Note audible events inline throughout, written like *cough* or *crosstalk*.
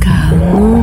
Pascal,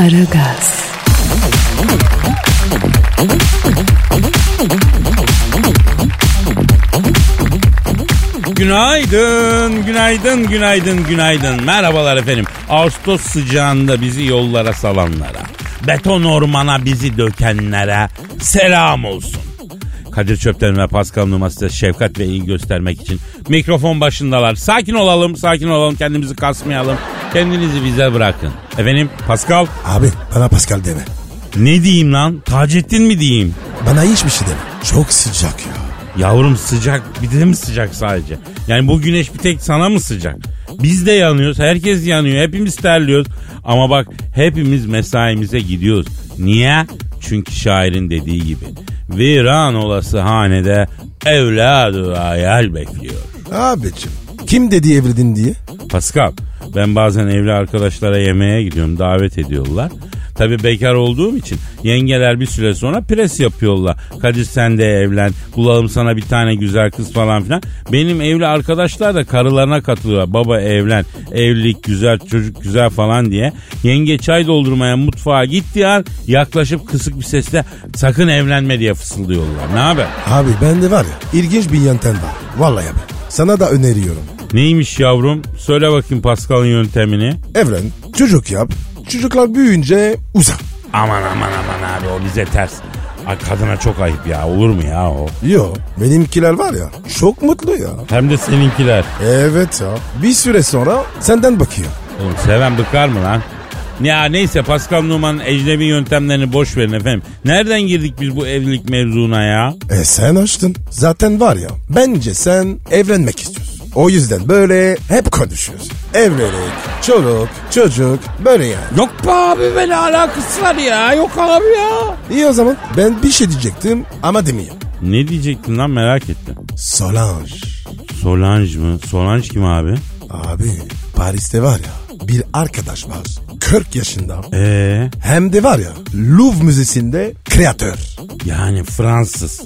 Aragaz, Günaydın, günaydın, günaydın, günaydın. Merhabalar efendim. Ağustos sıcağında bizi yollara salanlara, beton ormana bizi dökenlere selam olsun. Kadir Çöpten ve Pascal Numa size şefkat ve iyi göstermek için mikrofon başındalar. Sakin olalım, sakin olalım, kendimizi kasmayalım. Kendinizi bize bırakın. Efendim Pascal Abi bana Pascal deme. ne diyeyim lan? Taceddin mi diyeyim? Bana hiçbir şey deme. Çok sıcak ya. Yavrum sıcak bir de mi sıcak sadece? Yani bu güneş bir tek sana mı sıcak? Biz de yanıyoruz. Herkes yanıyor. Hepimiz terliyoruz. Ama bak hepimiz mesaimize gidiyoruz. Niye? Çünkü şairin dediği gibi. Viran olası hanede evladı hayal bekliyor. Abicim kim dedi evlendin diye? Pascal ben bazen evli arkadaşlara yemeğe gidiyorum davet ediyorlar. Tabi bekar olduğum için yengeler bir süre sonra pres yapıyorlar. Kadir sen de evlen bulalım sana bir tane güzel kız falan filan. Benim evli arkadaşlar da karılarına katılıyorlar. Baba evlen evlilik güzel çocuk güzel falan diye. Yenge çay doldurmaya mutfağa gitti an yaklaşıp kısık bir sesle sakın evlenme diye fısıldıyorlar. Ne haber? Abi bende var ya ilginç bir yöntem var. Vallahi abi. Sana da öneriyorum. Neymiş yavrum? Söyle bakayım Pascal'ın yöntemini. Evlen, çocuk yap. Çocuklar büyüyünce uza. Aman aman aman abi o bize ters. Ay kadına çok ayıp ya olur mu ya o? Yo benimkiler var ya çok mutlu ya. Hem de seninkiler. Evet ya. Bir süre sonra senden bakıyor. Oğlum seven bıkar mı lan? Ya neyse Pascal Numan'ın ecnebi yöntemlerini boş verin efendim. Nereden girdik biz bu evlilik mevzuna ya? E sen açtın. Zaten var ya bence sen evlenmek istiyorsun. O yüzden böyle hep konuşuyoruz. Evlilik, çoluk, çocuk böyle yani. Yok be abi böyle alakası var ya. Yok abi ya. İyi o zaman ben bir şey diyecektim ama demeyeyim. Ne diyecektin lan merak ettim. Solange. Solange mı? Solange kim abi? Abi Paris'te var ya bir arkadaş var. 40 yaşında. Ee, Hem de var ya Louvre Müzesi'nde kreatör. yani Fransız.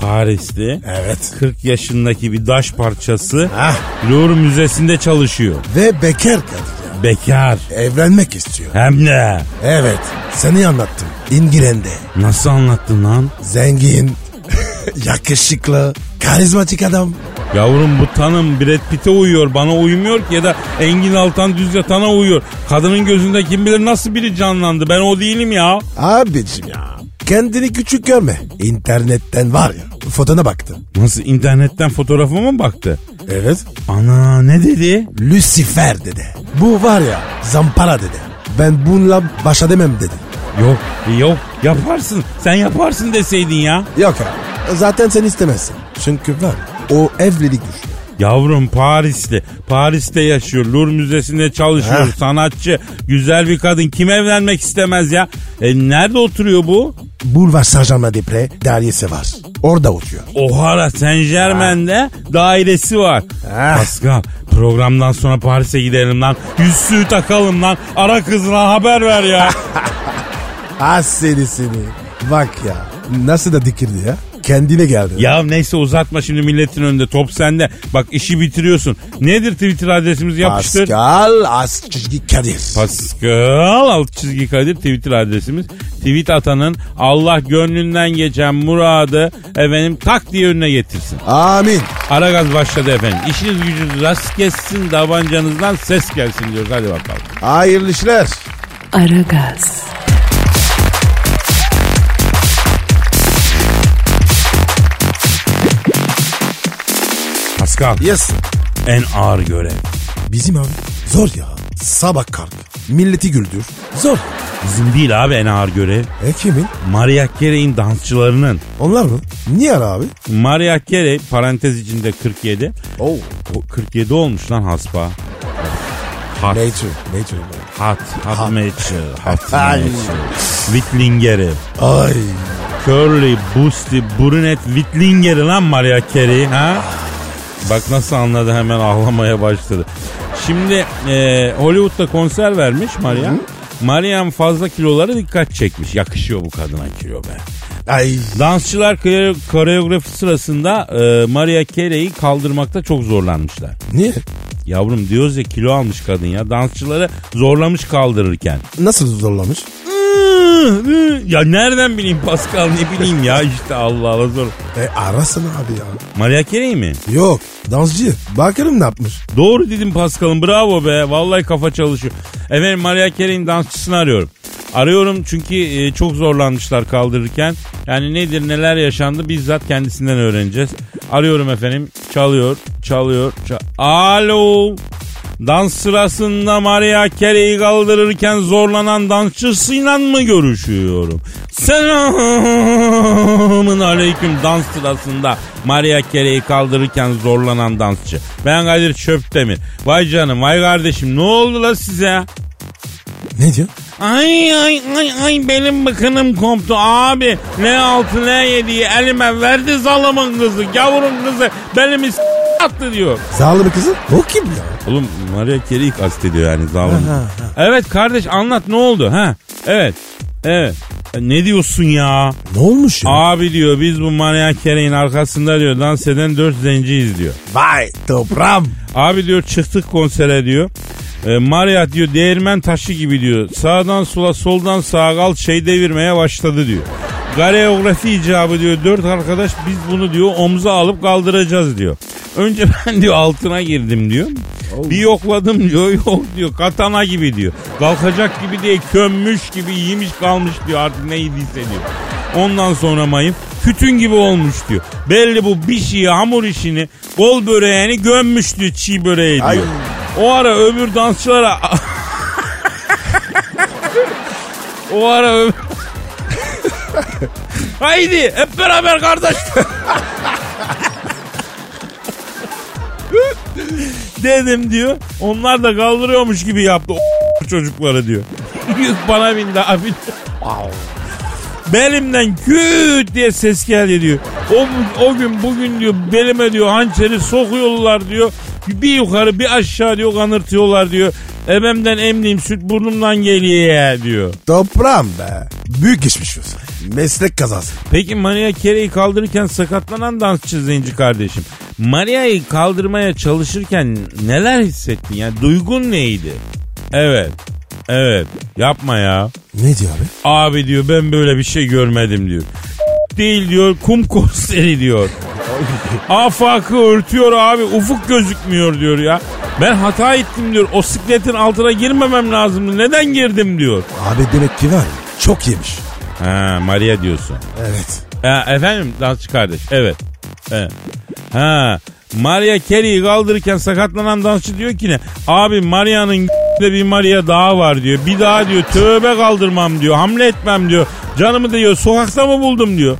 Paris'te Evet. 40 yaşındaki bir daş parçası Hah. Louvre Müzesi'nde çalışıyor. Ve bekar kadın. Bekar. Evlenmek istiyor. Hem de. Evet. Seni anlattım. İngilizce. Nasıl anlattın lan? Zengin. *laughs* yakışıklı. Karizmatik adam. Yavrum bu tanım Brad Pitt'e uyuyor bana uymuyor ki ya da Engin Altan Düz Yatan'a uyuyor. Kadının gözünde kim bilir nasıl biri canlandı ben o değilim ya. Abicim ya. Kendini küçük görme. İnternetten var ya. Fotona baktım. Nasıl internetten fotoğrafıma mı baktı? Evet. Ana ne dedi? Lucifer dedi. Bu var ya zampara dedi. Ben bununla baş edemem dedi. Yok yok yaparsın sen yaparsın deseydin ya. Yok abi. Zaten sen istemezsin. Çünkü var ya, o evlilik düşüyor. Yavrum Paris'te Paris'te yaşıyor Louvre Müzesi'nde çalışıyor Heh. sanatçı güzel bir kadın kim evlenmek istemez ya. E, nerede oturuyor bu? Boulevard Saint-Germain-des-Prés dairesi var. Orada oturuyor. O'Hara Saint Germain'de dairesi var. Ah. Pascal programdan sonra Paris'e gidelim lan. Yüzüğü takalım lan. Ara kızına haber ver ya. Ah seni seni. Bak ya. Nasıl da dikirdi ya. Kendine geldi. ya neyse uzatma şimdi milletin önünde. Top sende. Bak işi bitiriyorsun. Nedir Twitter adresimizi yapıştır. Pascal Askışgi Kadir. Pascal alt çizgi Kadir Twitter adresimiz. Tweet atanın Allah gönlünden geçen muradı efendim tak diye önüne getirsin. Amin. Ara gaz başladı efendim. İşiniz gücünüz rast kessin davancanızdan ses gelsin diyoruz. Hadi bakalım. Hayırlı işler. Aragaz, Pascal Yes. en ağır görev. Bizim abi. Zor ya. Sabah kalk. Milleti güldür. Zor. Bizim değil abi en ağır görev. E kimin? Mariah Carey'in dansçılarının. Onlar mı? Niye abi? Mariah Carey parantez içinde 47. Oo. O 47 olmuş lan haspa. Hot. Nature. Nature. Hot. Hot Nature. Hot *laughs* Ay. Nature. Whitlinger'i. Ay. Curly, Boosty, Brunette, Whitlinger'i lan Maria Carey ha? Bak nasıl anladı hemen ağlamaya başladı. Şimdi e, Hollywood'da konser vermiş Maria. Maria'nın fazla kiloları dikkat çekmiş. Yakışıyor bu kadına kilo be. Ay. Dansçılar kore- koreografi sırasında e, Maria Carey'i kaldırmakta çok zorlanmışlar. Niye? Yavrum diyoruz ya kilo almış kadın ya. Dansçıları zorlamış kaldırırken. Nasıl zorlamış? Ya nereden bileyim Pascal ne bileyim ya işte Allah Allah zor. E arasana abi ya. Maria Carey mi? Yok. Dansçı. Bakalım ne yapmış. Doğru dedim Pascal'ım bravo be. Vallahi kafa çalışıyor. Efendim Maria Carey'in dansçısını arıyorum. Arıyorum çünkü e, çok zorlanmışlar kaldırırken. Yani nedir neler yaşandı bizzat kendisinden öğreneceğiz. Arıyorum efendim. Çalıyor, çalıyor. çal- Alo. Dans sırasında Maria Carey'i kaldırırken zorlanan dansçısıyla mı görüşüyorum? Selamın aleyküm dans sırasında Maria Carey'i kaldırırken zorlanan dansçı. Ben Kadir Çöptemir. Vay canım vay kardeşim ne oldu la size? Ne diyor? Ay ay ay ay benim bıkınım koptu abi. Ne altı ne yediği elime verdi zalımın kızı. Gavurun kızı belimi s- attı diyor. Zalim kızı? O kim ya? Oğlum Maria Carey'i kastediyor yani zalim. evet kardeş anlat ne oldu ha? Evet. Evet. Ne diyorsun ya? Ne olmuş ya? Abi diyor biz bu Maria Carey'in arkasında diyor dans eden dört zenciyiz diyor. Vay toprağım. Abi diyor çıktık konsere diyor. E, Maria diyor değirmen taşı gibi diyor. Sağdan sola soldan sağa kal şey devirmeye başladı diyor. Koreografi icabı diyor dört arkadaş biz bunu diyor omza alıp kaldıracağız diyor. Önce *laughs* ben diyor altına girdim diyor. Bir yokladım diyor *laughs* yok diyor katana gibi diyor. Kalkacak gibi değil kömmüş gibi yemiş kalmış diyor artık ne yediyse diyor. Ondan sonra mayım kütün gibi olmuş diyor. Belli bu bir şeyi hamur işini kol böreğini gömmüş diyor çiğ böreği diyor. Ay. O ara öbür dansçılara *laughs* o ara öbür Haydi hep beraber kardeş. Dedim diyor. Onlar da kaldırıyormuş gibi yaptı o *laughs* çocukları diyor. Yük bana bindi abi. Belimden küt diye ses geldi diyor. O, o gün bugün diyor belime diyor hançeri sokuyorlar diyor. Bir yukarı bir aşağı diyor kanırtıyorlar diyor. Ebemden emdiğim süt burnumdan geliyor diyor. Toprağım be. Büyük geçmiş olsun. Meslek kazası. Peki Maria Carey'i kaldırırken sakatlanan dansçı zenci kardeşim. Maria'yı kaldırmaya çalışırken neler hissettin? Yani duygun neydi? Evet. Evet. Yapma ya. Ne diyor abi? Abi diyor ben böyle bir şey görmedim diyor. Değil diyor kum konseri diyor. Afakı örtüyor abi ufuk gözükmüyor diyor ya. Ben hata ettim diyor. O sikletin altına girmemem lazımdı. Neden girdim diyor. Abi demek ki var ya çok yemiş. Ha Maria diyorsun. Evet. Ha, efendim dansçı kardeş. Evet. evet. Ha Maria Carey'i kaldırırken sakatlanan dansçı diyor ki ne? Abi Maria'nın de bir Maria daha var diyor. Bir daha diyor tövbe kaldırmam diyor. Hamle etmem diyor. Canımı diyor sokakta mı buldum diyor.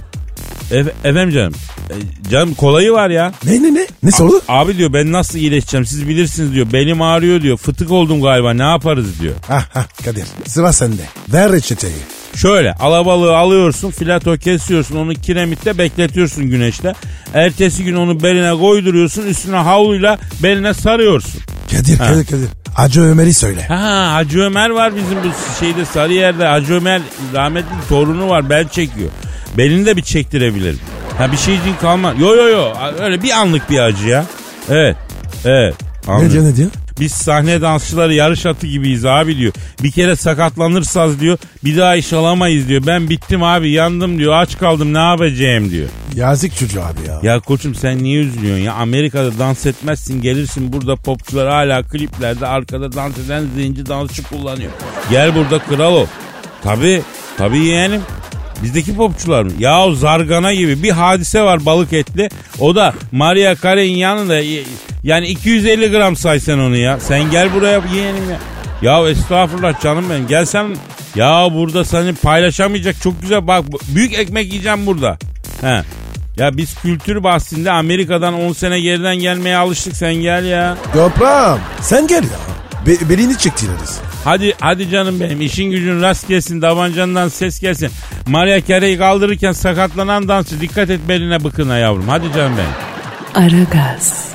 Efe- efendim canım. E, canım kolayı var ya. Ne ne ne? Ne sordu? Abi diyor ben nasıl iyileşeceğim siz bilirsiniz diyor. Belim ağrıyor diyor. Fıtık oldum galiba ne yaparız diyor. Ha ha Kadir sıra sende. Ver reçeteyi. Şöyle alabalığı alıyorsun filato kesiyorsun onu kiremitte bekletiyorsun güneşte. Ertesi gün onu beline koyduruyorsun üstüne havluyla beline sarıyorsun. Kadir Kadir Kadir. Acı Ömer'i söyle. Ha Hacı Ömer var bizim bu şeyde Sarıyer'de Hacı Ömer rahmetli torunu var bel çekiyor. Belini de bir çektirebilir. Ha bir şeycin kalma. Yo yo yo öyle bir anlık bir acı ya. Evet. Evet. Ne Anladım. diyor ne diyor? Biz sahne dansçıları yarış atı gibiyiz abi diyor. Bir kere sakatlanırsak diyor bir daha iş alamayız diyor. Ben bittim abi yandım diyor aç kaldım ne yapacağım diyor. Yazık çocuğu abi ya. Ya koçum sen niye üzülüyorsun ya? Amerika'da dans etmezsin gelirsin burada popçular hala kliplerde arkada dans eden zenci dansçı kullanıyor. Gel burada kral ol. Tabi tabi yeğenim. Bizdeki popçular mı? Ya o zargana gibi bir hadise var balık etli. O da Maria Carey'in yanında yani 250 gram saysan onu ya. Sen gel buraya yeğenim ya. Ya estağfurullah canım benim. Gel sen. Ya burada seni paylaşamayacak çok güzel bak büyük ekmek yiyeceğim burada. He. Ya biz kültür bahsinde Amerika'dan 10 sene geriden gelmeye alıştık sen gel ya. Toprağım sen gel ya. Be- belini çektiririz. Hadi hadi canım benim işin gücün rast gelsin tabancandan ses gelsin. Maria Carey'i kaldırırken sakatlanan dansçı dikkat et beline bıkına yavrum. Hadi canım benim. Aragaz,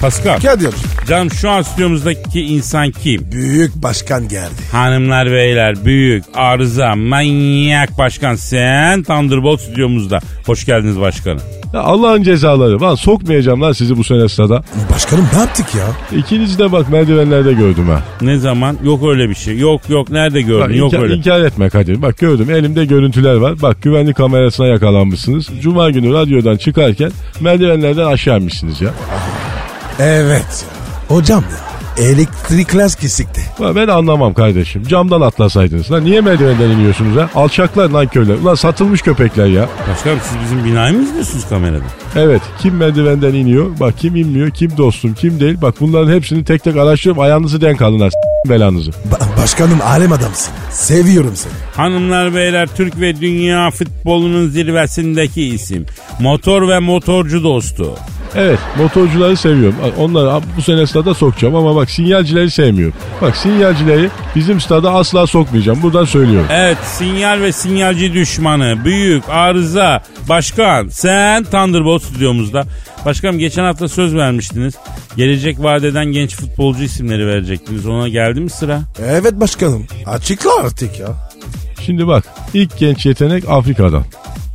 Pascal. Kadir Canım şu an stüdyomuzdaki insan kim? büyük başkan geldi. Hanımlar beyler büyük arıza manyak başkan sen Thunderbolt stüdyomuzda. Hoş geldiniz başkanım. Ya Allah'ın cezaları. Lan sokmayacağım lan sizi bu sene stada. Başkanım ne yaptık ya? İkinizi de bak merdivenlerde gördüm ha. Ne zaman? Yok öyle bir şey. Yok yok nerede Bak, gördün? Yok inkar, öyle. inkar etme Kadir. Bak gördüm elimde görüntüler var. Bak güvenlik kamerasına yakalanmışsınız. Cuma günü radyodan çıkarken merdivenlerden aşağı inmişsiniz ya. Evet ya. Hocam ya. Elektrikler kesikti. Ulan Ben anlamam kardeşim. Camdan atlasaydınız. Lan niye merdivenden iniyorsunuz ha? Alçaklar lan köyler. Ulan satılmış köpekler ya. Başkanım siz bizim binayı mı izliyorsunuz kamerada? Evet kim merdivenden iniyor? Bak kim inmiyor? Kim dostum? Kim değil? Bak bunların hepsini tek tek araştırıp ayağınızı denk alın ha. belanızı. Ba- başkanım alem adamsın. Seviyorum seni. Hanımlar beyler Türk ve dünya futbolunun zirvesindeki isim. Motor ve motorcu dostu. Evet motorcuları seviyorum. Onları bu sene stada sokacağım ama bak sinyalcileri sevmiyorum. Bak sinyalcileri bizim stada asla sokmayacağım. Buradan söylüyorum. Evet sinyal ve sinyalci düşmanı büyük arıza başkan sen Thunderbolt stüdyomuzda. Başkanım geçen hafta söz vermiştiniz. Gelecek vadeden genç futbolcu isimleri verecektiniz. Ona geldi mi sıra? Evet başkanım. Açıkla artık ya. Şimdi bak ilk genç yetenek Afrika'dan.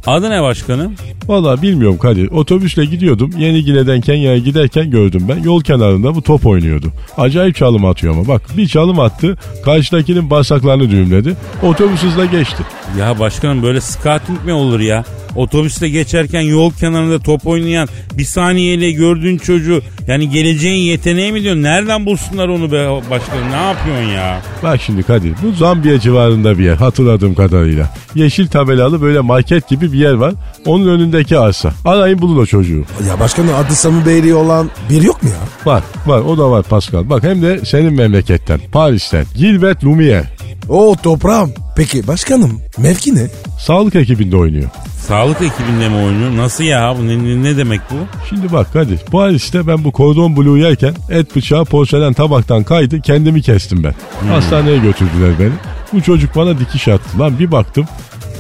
Adı ne başkanım? Valla bilmiyorum Kadir. Otobüsle gidiyordum. Yeni Gine'den Kenya'ya giderken gördüm ben. Yol kenarında bu top oynuyordu. Acayip çalım atıyor ama. Bak bir çalım attı. Karşıdakinin bağırsaklarını düğümledi. Otobüs hızla geçti. Ya başkanım böyle scouting mi olur ya? Otobüste geçerken yol kenarında top oynayan bir saniyeyle gördüğün çocuğu yani geleceğin yeteneği mi diyorsun? Nereden bulsunlar onu be başkanım? Ne yapıyorsun ya? Bak şimdi Kadir bu Zambiya civarında bir yer hatırladığım kadarıyla. Yeşil tabelalı böyle market gibi bir yer var. Onun önündeki arsa. Arayın bulun o çocuğu. Ya başkanım adı Sami Beyli olan bir yok mu ya? Var var o da var Pascal. Bak hem de senin memleketten Paris'ten. Gilbert Lumière. O toprağım. Peki başkanım mevki ne? Sağlık ekibinde oynuyor. Sağlık ekibinde mi oynuyor? Nasıl ya? Bu ne, ne- demek bu? Şimdi bak Kadir Paris'te ben bu kordon blue yerken et bıçağı porselen tabaktan kaydı kendimi kestim ben. Hastaneye götürdüler beni. Bu çocuk bana dikiş attı. Lan bir baktım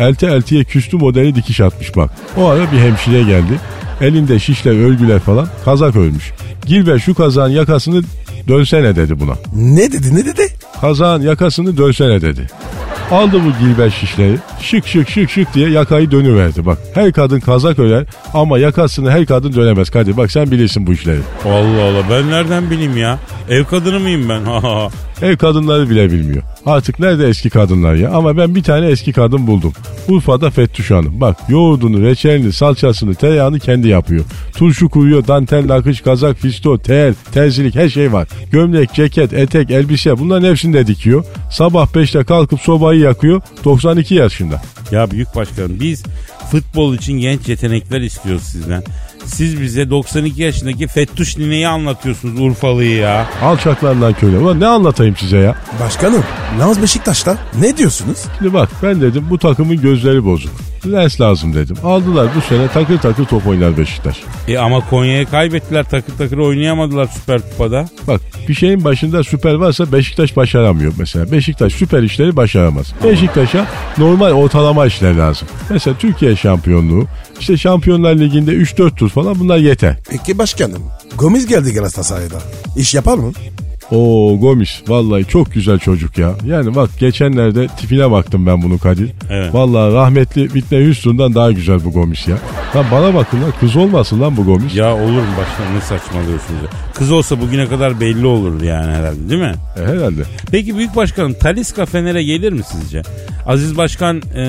elte eltiye küstü modeli dikiş atmış bak. O ara bir hemşire geldi. Elinde şişler örgüler falan kazak ölmüş. Gilbert şu kazağın yakasını dönsene dedi buna. Ne dedi ne dedi? Kazağın yakasını dönsene dedi. Aldı bu Gilbert şişleri şık şık şık şık diye yakayı dönüverdi bak. Her kadın kazak örer ama yakasını her kadın dönemez Kadir. Bak sen bilirsin bu işleri. Allah Allah ben nereden bileyim ya? Ev kadını mıyım ben? *laughs* Ev kadınları bile bilmiyor. Artık nerede eski kadınlar ya? Ama ben bir tane eski kadın buldum. Urfa'da Fettüş Hanım. Bak yoğurdunu, reçelini, salçasını, tereyağını kendi yapıyor. Turşu kuruyor, dantel, nakış, kazak, fisto, tel, terzilik her şey var. Gömlek, ceket, etek, elbise bunların hepsini de dikiyor. Sabah 5'te kalkıp sobayı yakıyor. 92 yaşında. ya büyük başkanım biz futbol için genç yetenekler istiyoruz sizden. Siz bize 92 yaşındaki Fettuş Nine'yi anlatıyorsunuz Urfalı'yı ya. Alçaklarından köle. Ulan ne anlatayım size ya? Başkanım Naz Beşiktaş'ta ne diyorsunuz? Şimdi bak ben dedim bu takımın gözleri bozuk. Lens lazım dedim. Aldılar bu sene takır takır top oynar Beşiktaş. E ama Konya'ya kaybettiler takır takır oynayamadılar Süper Kupa'da. Bak bir şeyin başında süper varsa Beşiktaş başaramıyor mesela. Beşiktaş süper işleri başaramaz. Beşiktaş'a normal ortalama işler lazım. Mesela Türkiye şampiyonluğu, işte Şampiyonlar Ligi'nde 3-4 tur falan bunlar yeter. Peki başkanım Gomis geldi Galatasaray'da. İş yapar mı? Oo Gomis vallahi çok güzel çocuk ya. Yani bak geçenlerde tipine baktım ben bunu Kadir. Evet. Vallahi rahmetli Whitney Houston'dan daha güzel bu Gomis ya. Lan bana bakın lan kız olmasın lan bu Gomis. Ya olur mu başkanım ne saçmalıyorsunuz ya. Kız olsa bugüne kadar belli olurdu yani herhalde değil mi? E, herhalde. Peki Büyük Başkanım Taliska Fener'e gelir mi sizce? Aziz Başkan e,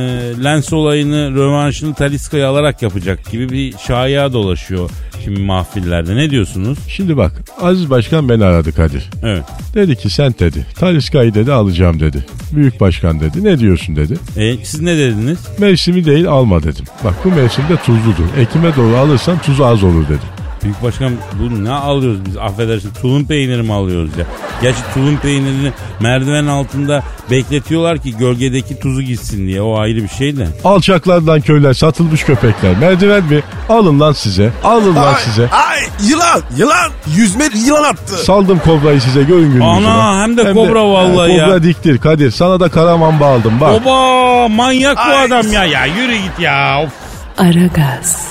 Lens olayını rövanşını Taliska'ya alarak yapacak gibi bir şaya dolaşıyor şimdi mahfillerde. Ne diyorsunuz? Şimdi bak Aziz Başkan beni aradı Kadir. Evet. Dedi ki sen dedi Taliska'yı dedi alacağım dedi. Büyük başkan dedi ne diyorsun dedi. E, siz ne dediniz? Mevsimi değil alma dedim. Bak bu mevsimde tuzludur. Ekime doğru alırsan tuzu az olur dedim. Büyük başkan bu ne alıyoruz biz affedersin tulum peyniri mi alıyoruz ya? Gerçi tulum peynirini merdiven altında bekletiyorlar ki gölgedeki tuzu gitsin diye o ayrı bir şey de. Alçaklardan köyler satılmış köpekler. Merdiven mi? Alın lan size. Alın lan size. Ay yılan yılan yüzme yılan attı. Saldım kobrayı size görün gününüzü. Ana, hem de kobra vallahi ya. Kobra diktir Kadir. Sana da karaman bağladım bak. Oba manyak bu Ay. adam ya ya yürü git ya. Of. Aragaz,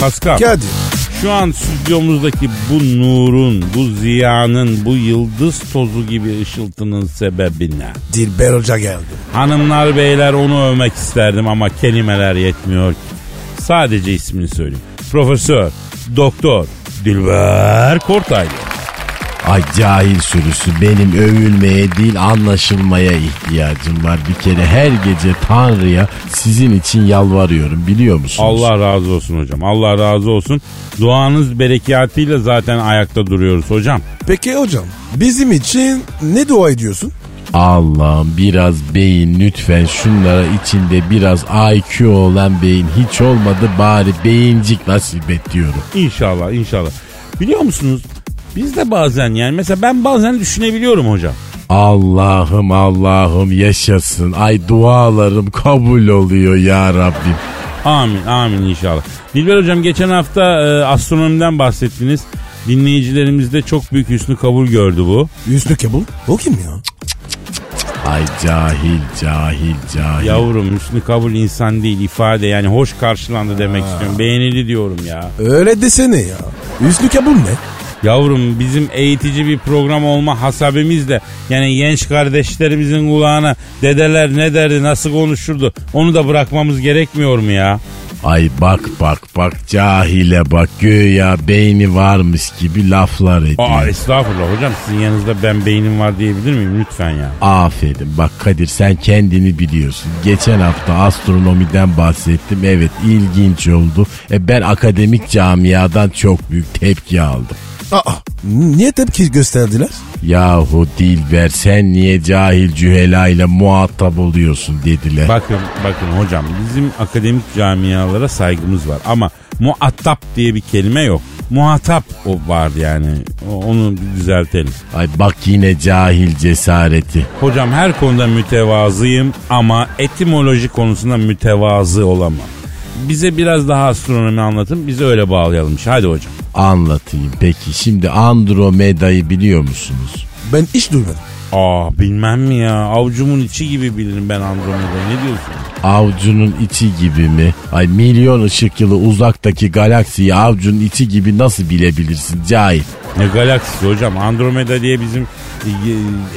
Pascal Kadir. şu an stüdyomuzdaki bu nurun, bu ziyanın, bu yıldız tozu gibi ışıltının sebebi ne? Dilber Hoca geldi. Hanımlar beyler onu övmek isterdim ama kelimeler yetmiyor. Sadece ismini söyleyeyim. Profesör, Doktor, Dilber Kortaylı. Ay cahil sürüsü benim övülmeye değil anlaşılmaya ihtiyacım var. Bir kere her gece Tanrı'ya sizin için yalvarıyorum biliyor musunuz? Allah razı olsun hocam. Allah razı olsun. Duanız berekatıyla zaten ayakta duruyoruz hocam. Peki hocam bizim için ne dua ediyorsun? Allah'ım biraz beyin lütfen şunlara içinde biraz IQ olan beyin hiç olmadı bari beyincik nasip et diyorum. İnşallah inşallah. Biliyor musunuz? Biz de bazen yani mesela ben bazen düşünebiliyorum hocam. Allah'ım Allah'ım yaşasın. Ay dualarım kabul oluyor ya Rabbim. Amin amin inşallah. Dilber hocam geçen hafta e, astronomiden bahsettiniz. Dinleyicilerimizde çok büyük hüsnü kabul gördü bu. Hüsnü Kebul. O kim ya? Ay cahil cahil cahil. Yavrum hüsnü kabul insan değil ifade yani hoş karşılandı demek istiyorum. Beğenildi diyorum ya. Öyle desene ya. Hüsnü Kebul ne? Yavrum bizim eğitici bir program olma hasabimiz de yani genç kardeşlerimizin kulağına dedeler ne derdi nasıl konuşurdu onu da bırakmamız gerekmiyor mu ya? Ay bak bak bak cahile bak göya beyni varmış gibi laflar ediyor. Aa estağfurullah hocam sizin yanınızda ben beynim var diyebilir miyim lütfen ya? Aferin bak Kadir sen kendini biliyorsun. Geçen hafta astronomiden bahsettim. Evet ilginç oldu. E ben akademik camiadan çok büyük tepki aldım. Aa, niye tepki gösterdiler? Yahu Dilber sen niye cahil cühela ile muhatap oluyorsun dediler. Bakın bakın hocam bizim akademik camialara saygımız var ama muattap diye bir kelime yok. Muhatap o var yani onu bir düzeltelim. Ay bak yine cahil cesareti. Hocam her konuda mütevazıyım ama etimoloji konusunda mütevazı olamam. Bize biraz daha astronomi anlatın bizi öyle bağlayalım. Hadi hocam. Anlatayım peki şimdi Andromeda'yı biliyor musunuz? Ben hiç duymadım. Aa bilmem mi ya avucumun içi gibi bilirim ben Andromeda'yı ne diyorsun? Avcunun içi gibi mi? Ay milyon ışık yılı uzaktaki galaksiyi avcunun içi gibi nasıl bilebilirsin cahil? Ne galaksisi hocam Andromeda diye bizim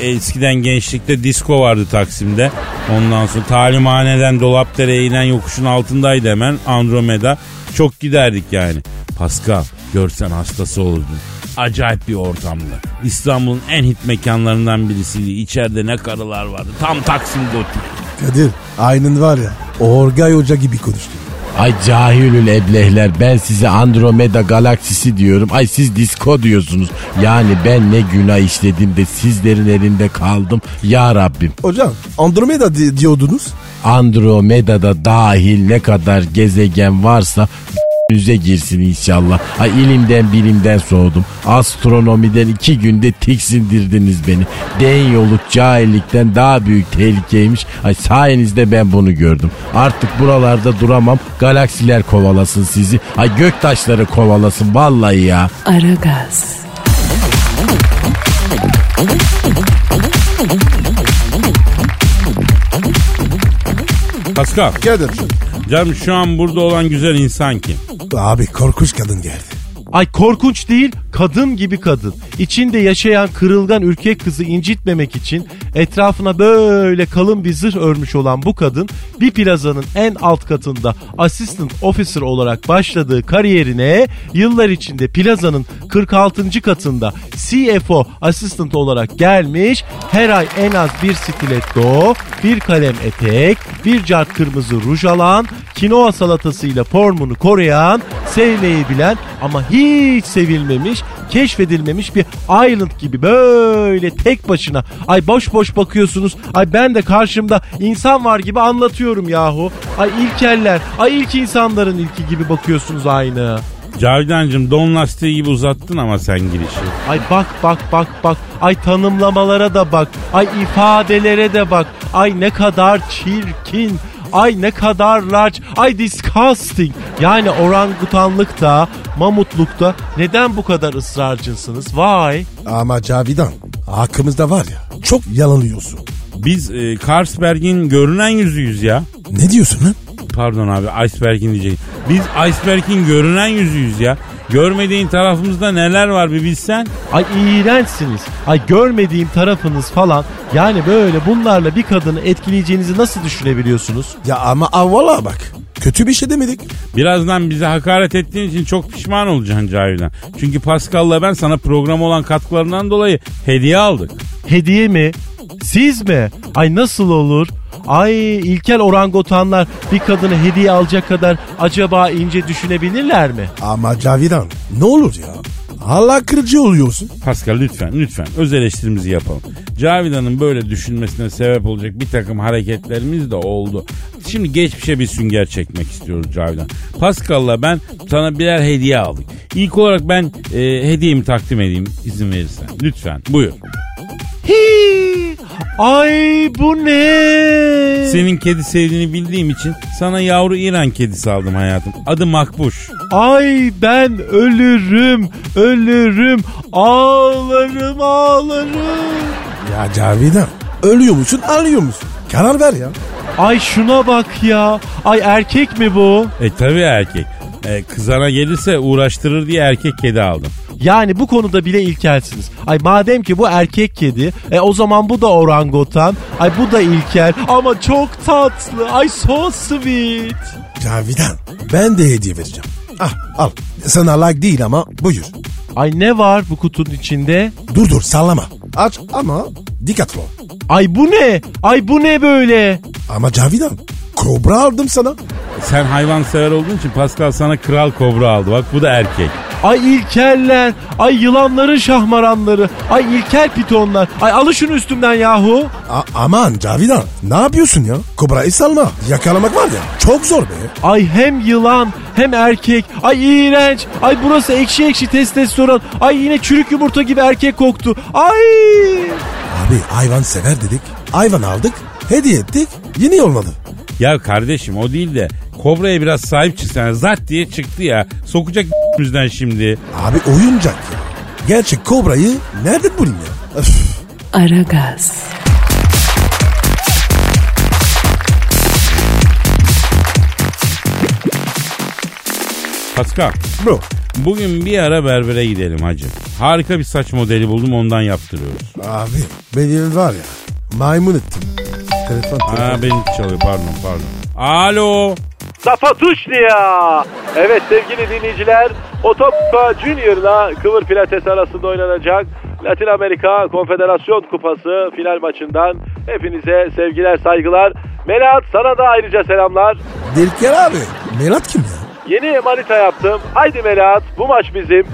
e, eskiden gençlikte disco vardı Taksim'de. Ondan sonra talimhaneden Dolapdere'ye inen yokuşun altındaydı hemen Andromeda. Çok giderdik yani. Pascal görsen hastası olurdun. Acayip bir ortamdı. İstanbul'un en hit mekanlarından birisiydi. İçeride ne karılar vardı. Tam Taksim Gotik. Kadir aynen var ya Orgay Hoca gibi konuştu. Ay cahilül eblehler ben size Andromeda galaksisi diyorum. Ay siz disco diyorsunuz. Yani ben ne günah işledim de sizlerin elinde kaldım. Ya Rabbim. Hocam Andromeda di- diyordunuz. Andromeda'da dahil ne kadar gezegen varsa yüze girsin inşallah. Ay ilimden bilimden soğudum. Astronomiden iki günde tiksindirdiniz beni. Den yoluk cahillikten daha büyük tehlikeymiş. Ay sayenizde ben bunu gördüm. Artık buralarda duramam. Galaksiler kovalasın sizi. Ay göktaşları kovalasın vallahi ya. Aragaz, Pascal. Kadir. Canım şu an burada olan güzel insan kim? Abi korkunç kadın geldi. Ay korkunç değil, kadın gibi kadın. İçinde yaşayan kırılgan ürkek kızı incitmemek için etrafına böyle kalın bir zırh örmüş olan bu kadın bir plazanın en alt katında assistant officer olarak başladığı kariyerine yıllar içinde plazanın 46. katında CFO assistant olarak gelmiş. Her ay en az bir stiletto, bir kalem etek, bir cart kırmızı ruj alan, kinoa salatasıyla formunu koruyan, sevmeyi bilen ama hiç sevilmemiş keşfedilmemiş bir island gibi böyle tek başına. Ay boş boş bakıyorsunuz. Ay ben de karşımda insan var gibi anlatıyorum yahu. Ay ilkeller, ay ilk insanların ilki gibi bakıyorsunuz aynı. Cavidancığım don lastiği gibi uzattın ama sen girişi. Ay bak bak bak bak. Ay tanımlamalara da bak. Ay ifadelere de bak. Ay ne kadar çirkin. Ay ne kadar large. Ay disgusting. Yani orangutanlıkta, mamutlukta neden bu kadar ısrarcısınız? Vay. Ama Cavidan hakkımızda var ya çok yalanıyorsun. Biz e, Carlsberg'in görünen yüzüyüz ya. Ne diyorsun lan? Pardon abi iceberg'in diyeceğim. Biz iceberg'in görünen yüzüyüz ya. Görmediğin tarafımızda neler var bir bilsen. Ay iğrençsiniz. Ay görmediğim tarafınız falan. Yani böyle bunlarla bir kadını etkileyeceğinizi nasıl düşünebiliyorsunuz? Ya ama avvala bak. Kötü bir şey demedik. Birazdan bize hakaret ettiğin için çok pişman olacaksın Cavidan. Çünkü Pascal'la ben sana program olan katkılarından dolayı hediye aldık. Hediye mi? Siz mi? Ay nasıl olur? Ay ilkel orangutanlar bir kadını hediye alacak kadar acaba ince düşünebilirler mi? Ama Cavidan ne olur ya. Allah kırıcı oluyorsun. Pascal lütfen lütfen öz eleştirimizi yapalım. Cavidan'ın böyle düşünmesine sebep olacak bir takım hareketlerimiz de oldu. Şimdi geçmişe bir sünger çekmek istiyoruz Cavidan. Pascal'la ben sana birer hediye aldık. İlk olarak ben e, hediyemi takdim edeyim izin verirsen. Lütfen buyur. Hii! Ay bu ne? Senin kedi sevdiğini bildiğim için sana yavru İran kedisi aldım hayatım. Adı Makbuş. Ay ben ölürüm, ölürüm, ağlarım, ağlarım. Ya Cavidan ölüyor musun alıyor musun? Karar ver ya. Ay şuna bak ya. Ay erkek mi bu? E tabi erkek. E, kızana gelirse uğraştırır diye erkek kedi aldım. Yani bu konuda bile ilkelsiniz. Ay madem ki bu erkek kedi, e o zaman bu da orangutan. Ay bu da ilkel ama çok tatlı. Ay so sweet. Cavidan ben de hediye vereceğim. Ah al. Sana like değil ama buyur. Ay ne var bu kutunun içinde? Dur dur sallama. Aç ama dikkatli ol. Ay bu ne? Ay bu ne böyle? Ama Cavidan kobra aldım sana. Sen hayvan sever olduğun için Pascal sana kral kobra aldı. Bak bu da erkek. Ay ilkeller, ay yılanların şahmaranları, ay ilkel pitonlar. Ay alı şunu üstümden yahu. A- aman Cavidan ne yapıyorsun ya? Kobrayı salma. Yakalamak var ya çok zor be. Ay hem yılan hem erkek. Ay iğrenç. Ay burası ekşi ekşi testosteron. Ay yine çürük yumurta gibi erkek koktu. Ay. Abi hayvan sever dedik. Hayvan aldık. Hediye ettik. Yine olmadı. Ya kardeşim o değil de kobraya biraz sahip çıksana. Zart diye çıktı ya. Sokacak bizden şimdi. Abi oyuncak ya. Gerçek kobrayı nereden bulayım ya? Öf. Aragaz, Pascal Bro. bugün bir ara berbere gidelim hacı. Harika bir saç modeli buldum ondan yaptırıyoruz. Abi beni var ya maymun ettim. Telefon. Ha benim çalıyor pardon pardon. Alo. Zapatuşnia. Evet sevgili dinleyiciler Otopka Junior'la Kıvır Pilates arasında oynanacak Latin Amerika Konfederasyon Kupası final maçından hepinize sevgiler saygılar. Melahat sana da ayrıca selamlar. Dilker abi. Melat kim ya? Yeni manita yaptım. Haydi Melahat bu maç bizim.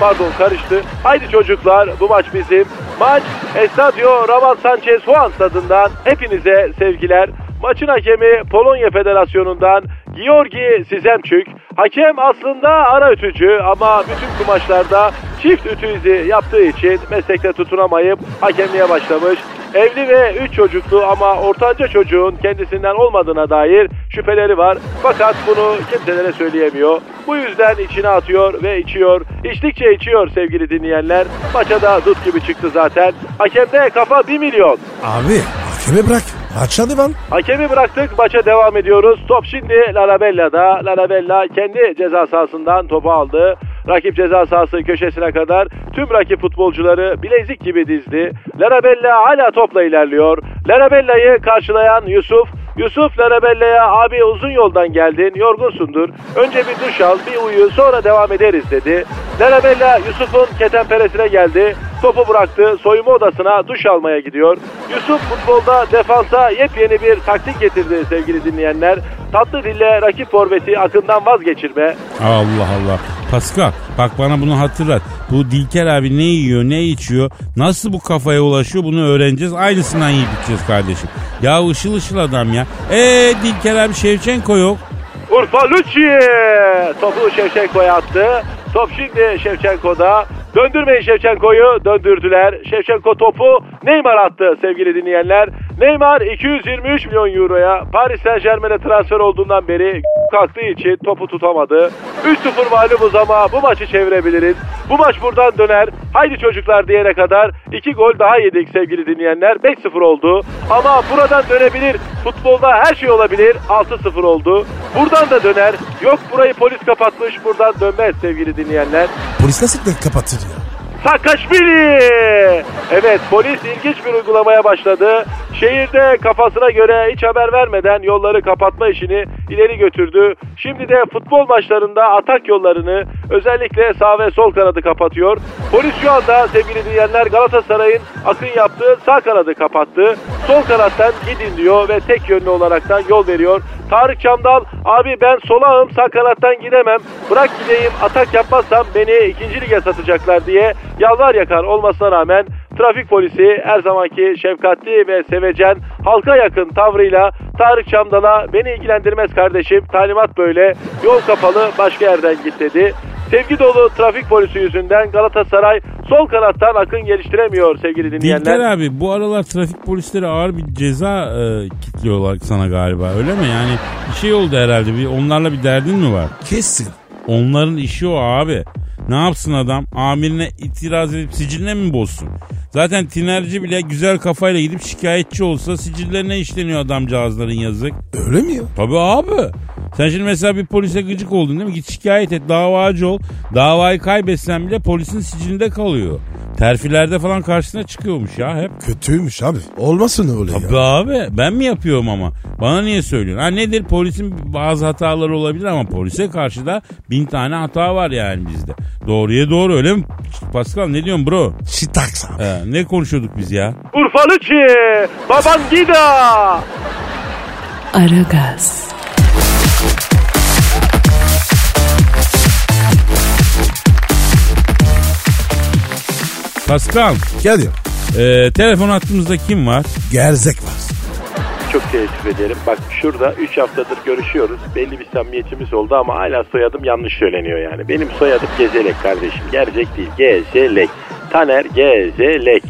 Pardon karıştı. Haydi çocuklar bu maç bizim. Maç Estadio Rabat Sanchez Juan stadından hepinize sevgiler. Maçın hakemi Polonya Federasyonu'ndan Georgi Sizemçük. Hakem aslında ara ütücü ama bütün kumaşlarda çift ütü yaptığı için meslekte tutunamayıp hakemliğe başlamış. Evli ve 3 çocuklu ama ortanca çocuğun kendisinden olmadığına dair şüpheleri var. Fakat bunu kimselere söyleyemiyor. Bu yüzden içine atıyor ve içiyor. İçtikçe içiyor sevgili dinleyenler. Maça da dut gibi çıktı zaten. Hakemde kafa 1 milyon. Abi hakeme bırak. Maç hadi lan. Hakemi bıraktık maça devam ediyoruz. Top şimdi Larabella'da. Larabella kendi ceza sahasından topu aldı. Rakip ceza sahası köşesine kadar tüm rakip futbolcuları bilezik gibi dizdi. Larabella hala topla ilerliyor. Larabella'yı karşılayan Yusuf Yusuf Larabella'ya abi uzun yoldan geldin yorgunsundur. Önce bir duş al bir uyu sonra devam ederiz dedi. Larabella Yusuf'un ketenperesine geldi. Topu bıraktı soyunma odasına duş almaya gidiyor. Yusuf futbolda defansa yepyeni bir taktik getirdi sevgili dinleyenler. Tatlı dille rakip forveti akından vazgeçirme. Allah Allah. Pascal bak bana bunu hatırlat. Bu Dilker abi ne yiyor ne içiyor nasıl bu kafaya ulaşıyor bunu öğreneceğiz. Aynısından yiyip içeceğiz kardeşim. Ya ışıl ışıl adam ya. Eee Dilker abi Şevçenko yok. Urfa Lucci topu Şevçenko'ya attı. Top şimdi Şevçenko'da. Döndürmeyin Şevçenko'yu. Döndürdüler. Şevçenko topu Neymar attı sevgili dinleyenler. Neymar 223 milyon euroya Paris Saint Germain'e transfer olduğundan beri *laughs* kalktığı için topu tutamadı. 3-0 mağlubuz ama bu maçı çevirebiliriz. Bu maç buradan döner. Haydi çocuklar diyene kadar 2 gol daha yedik sevgili dinleyenler. 5-0 oldu. Ama buradan dönebilir. Futbolda her şey olabilir. 6-0 oldu. Buradan da döner. Yok burayı polis kapatmış. Buradan dönmez sevgili dinleyenler. Polis nasıl kapatır ya? Saakaşvili! Evet polis ilginç bir uygulamaya başladı. Şehirde kafasına göre hiç haber vermeden yolları kapatma işini ileri götürdü. Şimdi de futbol maçlarında atak yollarını özellikle sağ ve sol kanadı kapatıyor. Polis şu anda sevgili dinleyenler Galatasaray'ın akın yaptığı sağ kanadı kapattı. Sol kanattan gidin diyor ve tek yönlü olaraktan yol veriyor. Tarık Çamdal abi ben solağım sağ kanattan gidemem. Bırak gideyim atak yapmazsam beni ikinci lige satacaklar diye yalvar yakar olmasına rağmen trafik polisi her zamanki şefkatli ve sevecen halka yakın tavrıyla Tarık Çamdal'a beni ilgilendirmez kardeşim talimat böyle yol kapalı başka yerden git dedi. Sevgi dolu trafik polisi yüzünden Galatasaray sol kanattan akın geliştiremiyor sevgili dinleyenler. Dilker abi bu aralar trafik polisleri ağır bir ceza e, kitliyorlar sana galiba öyle mi? Yani bir şey oldu herhalde bir onlarla bir derdin mi var? Kesin. Onların işi o abi. Ne yapsın adam? Amirine itiraz edip siciline mi bozsun? Zaten tinerci bile güzel kafayla gidip şikayetçi olsa sicillerine işleniyor adamcağızların yazık. Öyle mi ya? Tabii abi. Sen şimdi mesela bir polise gıcık oldun değil mi? Git şikayet et davacı ol. Davayı kaybetsen bile polisin sicilinde kalıyor. Terfilerde falan karşısına çıkıyormuş ya hep. Kötüymüş abi. Olmasın öyle Tabii ya. abi ben mi yapıyorum ama? Bana niye söylüyorsun? Ha nedir polisin bazı hataları olabilir ama polise karşı da bin tane hata var yani bizde. Doğruya doğru öyle mi? Pascal ne diyorsun bro? Şitaks abi. Ee, ne konuşuyorduk biz ya? Urfa Lucci, Babangida. Aragaz, Pascal Kadir. e, telefon hattımızda kim var? Gerzek var. Çok teessüf ederim. Bak şurada 3 haftadır görüşüyoruz. Belli bir samimiyetimiz oldu ama hala soyadım yanlış söyleniyor yani. Benim soyadım Gezelek kardeşim. Gerçek değil. Gezelek. Taner Gezelek.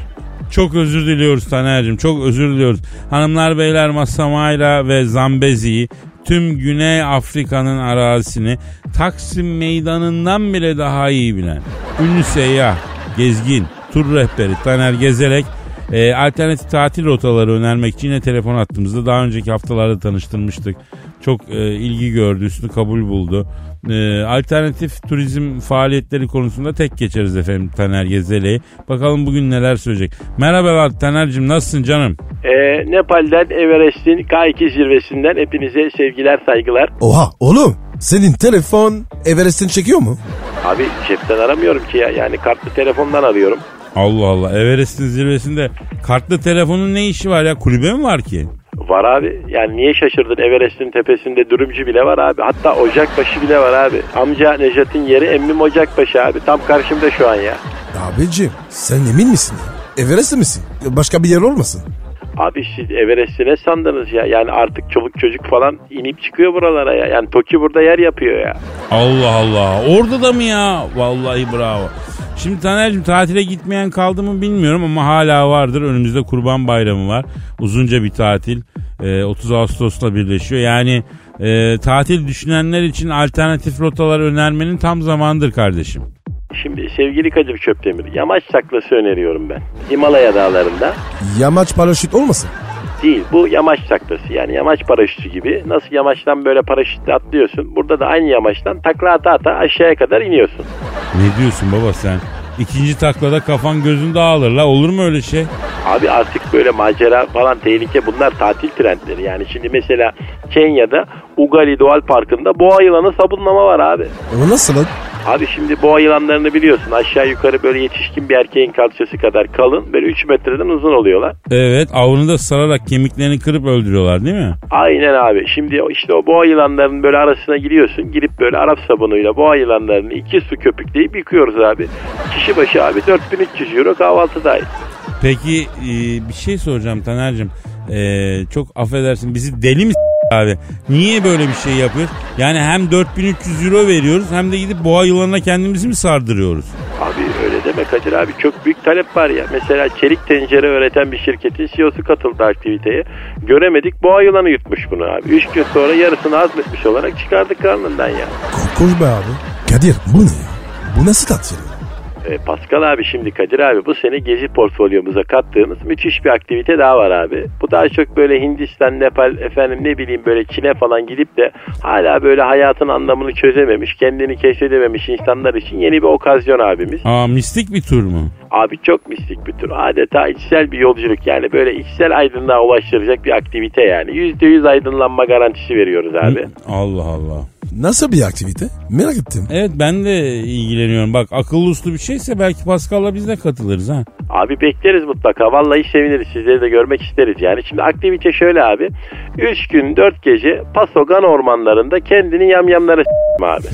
Çok özür diliyoruz Taner'cim çok özür diliyoruz. Hanımlar beyler Masamayla ve Zambezi'yi tüm Güney Afrika'nın arazisini Taksim meydanından bile daha iyi bilen ünlü seyyah, gezgin, tur rehberi Taner Gezelek e, alternatif tatil rotaları önermek için yine telefon attığımızda daha önceki haftalarda tanıştırmıştık. Çok e, ilgi gördü, üstünü kabul buldu. E, alternatif turizm faaliyetleri konusunda tek geçeriz efendim Taner Gezelek'i. Bakalım bugün neler söyleyecek. Merhabalar Taner'cim nasılsın canım? Ee, Nepal'den Everest'in K2 zirvesinden hepinize sevgiler saygılar. Oha oğlum. Senin telefon Everest'in çekiyor mu? Abi cepten aramıyorum ki ya. Yani kartlı telefondan arıyorum. Allah Allah Everest'in zirvesinde kartlı telefonun ne işi var ya kulübe mi var ki? Var abi. Yani niye şaşırdın? Everest'in tepesinde dürümcü bile var abi. Hatta Ocakbaşı bile var abi. Amca Necat'ın yeri emmim Ocakbaşı abi. Tam karşımda şu an ya. Abicim sen emin misin ya? Everest misin? Başka bir yer olmasın? Abi siz Everest'i ne sandınız ya? Yani artık çoluk çocuk falan inip çıkıyor buralara ya. Yani Toki burada yer yapıyor ya. Allah Allah orada da mı ya? Vallahi bravo. Şimdi Taner'cim tatile gitmeyen kaldı mı bilmiyorum ama hala vardır. Önümüzde Kurban Bayramı var. Uzunca bir tatil. Ee, 30 Ağustos'la birleşiyor. Yani e, tatil düşünenler için alternatif rotalar önermenin tam zamanıdır kardeşim. Şimdi sevgili Kadir Çöptemir yamaç saklası öneriyorum ben. Himalaya dağlarında. Yamaç paraşüt olmasın? Değil bu yamaç saklası yani yamaç paraşütü gibi. Nasıl yamaçtan böyle paraşütle atlıyorsun. Burada da aynı yamaçtan takla ata ata aşağıya kadar iniyorsun. Ne diyorsun baba sen? İkinci taklada kafan gözün dağılır la olur mu öyle şey? Abi artık böyle macera falan tehlike bunlar tatil trendleri. Yani şimdi mesela Kenya'da Ugali Doğal Parkı'nda boğa yılanı sabunlama var abi. O nasıl lan? Abi şimdi boğa yılanlarını biliyorsun aşağı yukarı böyle yetişkin bir erkeğin kalçası kadar kalın böyle 3 metreden uzun oluyorlar. Evet avını da sararak kemiklerini kırıp öldürüyorlar değil mi? Aynen abi şimdi işte o boğa yılanlarının böyle arasına giriyorsun girip böyle Arap sabunuyla boğa yılanlarını iki su köpükleyip yıkıyoruz abi. Kişi başı abi 4300 euro kahvaltı dahil. Peki e, bir şey soracağım Taner'cim. E, çok affedersin bizi deli mi abi? Niye böyle bir şey yapıyoruz? Yani hem 4300 euro veriyoruz hem de gidip boğa yılanına kendimizi mi sardırıyoruz? Abi öyle deme Kadir abi çok büyük talep var ya. Mesela çelik tencere üreten bir şirketin CEO'su katıldı aktiviteye. Göremedik boğa yılanı yutmuş bunu abi. Üç gün sonra yarısını hazmetmiş olarak çıkardık karnından ya. Korkunç be abi. Kadir bu ne ya? Bu nasıl tat ya? E, Pascal abi şimdi Kadir abi bu sene gezi portfolyomuza kattığımız müthiş bir aktivite daha var abi. Bu daha çok böyle Hindistan, Nepal efendim ne bileyim böyle Çin'e falan gidip de hala böyle hayatın anlamını çözememiş, kendini keşfedememiş insanlar için yeni bir okazyon abimiz. Aa mistik bir tur mu? Abi çok mistik bir tür. Adeta içsel bir yolculuk yani. Böyle içsel aydınlığa ulaştıracak bir aktivite yani. %100 aydınlanma garantisi veriyoruz abi. Allah Allah. Nasıl bir aktivite? Merak ettim. Evet ben de ilgileniyorum. Bak akıllı uslu bir şeyse belki Pascal'la biz de katılırız ha. Abi bekleriz mutlaka. Vallahi seviniriz. Sizleri de görmek isteriz yani. Şimdi aktivite şöyle abi. 3 gün 4 gece Pasogan ormanlarında kendini yamyamlara s**tim abi.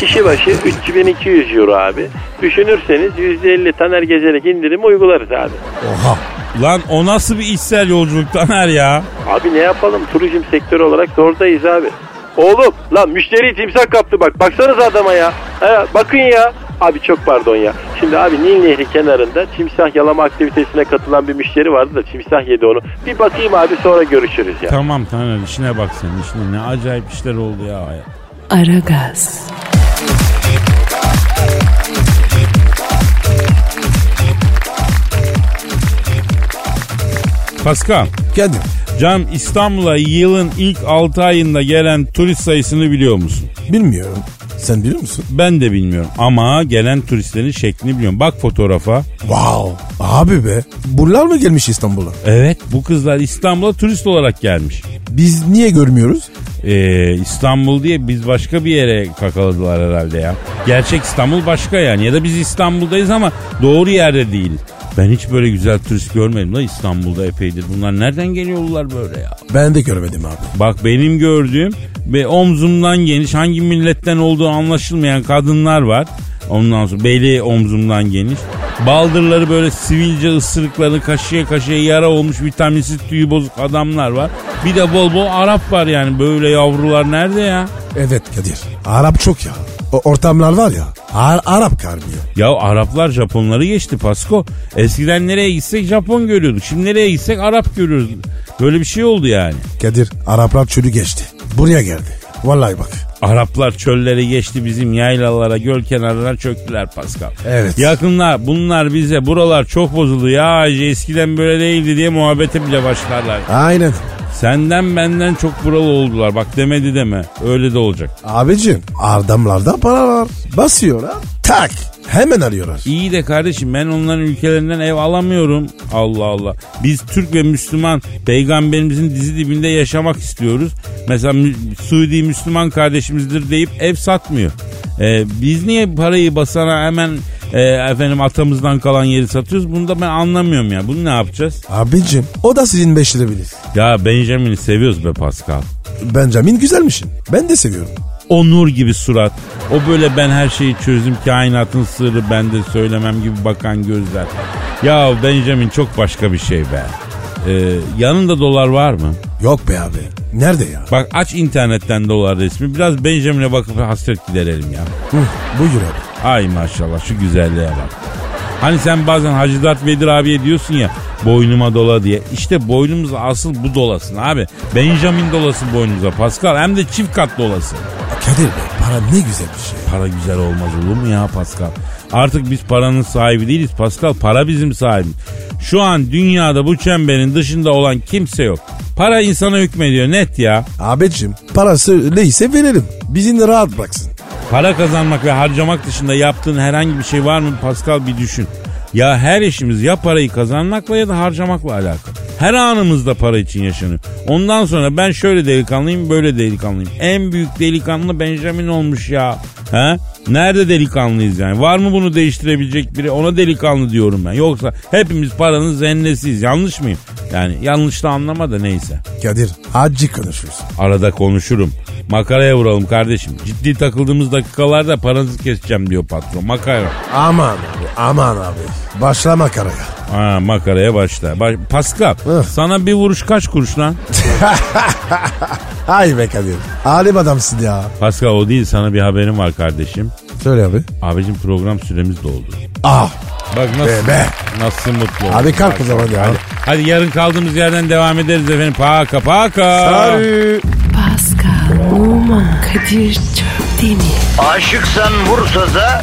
Kişi başı 3200 euro abi. Düşünürseniz %50 taner gezerek indirim uygularız abi. Oha. Lan o nasıl bir içsel yolculuk Taner ya? Abi ne yapalım turizm sektörü olarak zordayız abi. Oğlum lan müşteri timsah kaptı bak. Baksanıza adama ya. He, bakın ya. Abi çok pardon ya. Şimdi abi Nil Nehri kenarında timsah yalama aktivitesine katılan bir müşteri vardı da timsah yedi onu. Bir bakayım abi sonra görüşürüz ya. Tamam Taner işine bak sen işine. Ne acayip işler oldu ya. Aragaz, Pascal. Kadir. Cam İstanbul'a yılın ilk 6 ayında gelen turist sayısını biliyor musun? Bilmiyorum. Sen biliyor musun? Ben de bilmiyorum ama gelen turistlerin şeklini biliyorum. Bak fotoğrafa. Wow. Abi be. Bunlar mı gelmiş İstanbul'a? Evet bu kızlar İstanbul'a turist olarak gelmiş. Biz niye görmüyoruz? Ee, İstanbul diye biz başka bir yere kakaladılar herhalde ya. Gerçek İstanbul başka yani ya da biz İstanbul'dayız ama doğru yerde değiliz. Ben hiç böyle güzel turist görmedim la İstanbul'da epeydir. Bunlar nereden geliyorlar böyle ya? Ben de görmedim abi. Bak benim gördüğüm ve omzumdan geniş hangi milletten olduğu anlaşılmayan kadınlar var. Ondan sonra beli omzumdan geniş. Baldırları böyle sivilce ısırıklarını kaşıya kaşıya yara olmuş vitaminsiz tüyü bozuk adamlar var. Bir de bol bol Arap var yani böyle yavrular nerede ya? Evet Kadir. Arap çok ya. O ortamlar var ya. Ar- Arap karmıyor. Ya Araplar Japonları geçti Pasko. Eskiden nereye gitsek Japon görüyorduk. Şimdi nereye gitsek Arap görüyoruz. Böyle bir şey oldu yani. Kadir Araplar çölü geçti. Buraya geldi. Vallahi bak. Araplar çölleri geçti bizim yaylalara, göl kenarlarına çöktüler Pascal. Evet. Yakınlar bunlar bize buralar çok bozuldu ya eskiden böyle değildi diye muhabbete bile başlarlar. Aynen. Senden benden çok buralı oldular bak demedi deme öyle de olacak. Abicim adamlarda para var. Basıyorlar. Tak. Hemen arıyorlar. İyi de kardeşim ben onların ülkelerinden ev alamıyorum. Allah Allah. Biz Türk ve Müslüman peygamberimizin dizi dibinde yaşamak istiyoruz. Mesela Mü- Suudi Müslüman kardeşimizdir deyip ev satmıyor. Ee, biz niye parayı basana hemen e, efendim atamızdan kalan yeri satıyoruz? Bunu da ben anlamıyorum ya. Bunu ne yapacağız? Abicim o da sizin beşlenebilir. Ya Benjamin'i seviyoruz be Pascal. Benjamin güzelmişsin. Ben de seviyorum. O nur gibi surat. O böyle ben her şeyi çözdüm kainatın sırrı bende söylemem gibi bakan gözler. Ya Benjamin çok başka bir şey be. Ee, yanında dolar var mı? Yok be abi. Nerede ya? Bak aç internetten dolar resmi. Biraz Benjamin'e bakıp hasret giderelim ya. Hı, buyur abi. Ay maşallah şu güzelliğe bak. Hani sen bazen Hacı Dert Vedir abiye diyorsun ya boynuma dola diye. İşte boynumuza asıl bu dolasın abi. Benjamin dolasın boynumuza Pascal hem de çift kat dolasın. Kadir be para ne güzel bir şey. Para güzel olmaz olur mu ya Pascal? Artık biz paranın sahibi değiliz Pascal. Para bizim sahibimiz. Şu an dünyada bu çemberin dışında olan kimse yok. Para insana hükmediyor net ya. Abicim parası neyse verelim. Bizi rahat bıraksın. Para kazanmak ve harcamak dışında yaptığın herhangi bir şey var mı Pascal bir düşün. Ya her işimiz ya parayı kazanmakla ya da harcamakla alakalı. Her anımızda para için yaşanıyor. Ondan sonra ben şöyle delikanlıyım böyle delikanlıyım. En büyük delikanlı Benjamin olmuş ya. He? Nerede delikanlıyız yani? Var mı bunu değiştirebilecek biri? Ona delikanlı diyorum ben. Yoksa hepimiz paranın zennesiyiz. Yanlış mıyım? Yani yanlış da anlama da neyse. Kadir acı konuşuyorsun. Arada konuşurum. Makaraya vuralım kardeşim. Ciddi takıldığımız dakikalarda paranızı keseceğim diyor patron. Makara. Aman abi aman abi. Başlama karaya. Ha makaraya başla. Baş- Pascal Hı. sana bir vuruş kaç kuruş lan? *laughs* Ay be Kadir. Alim adamsın ya. Pascal o değil sana bir haberim var kardeşim. Söyle abi. Abicim program süremiz doldu. Ah Bak nasıl, Be be. nasıl mutlu oldum. Abi kalk o zaman ya. Hadi, hadi yarın kaldığımız yerden devam ederiz efendim. Paka paka. Sarı. Pascal, Oman, Kadir çok değil mi? Aşıksan vursa da,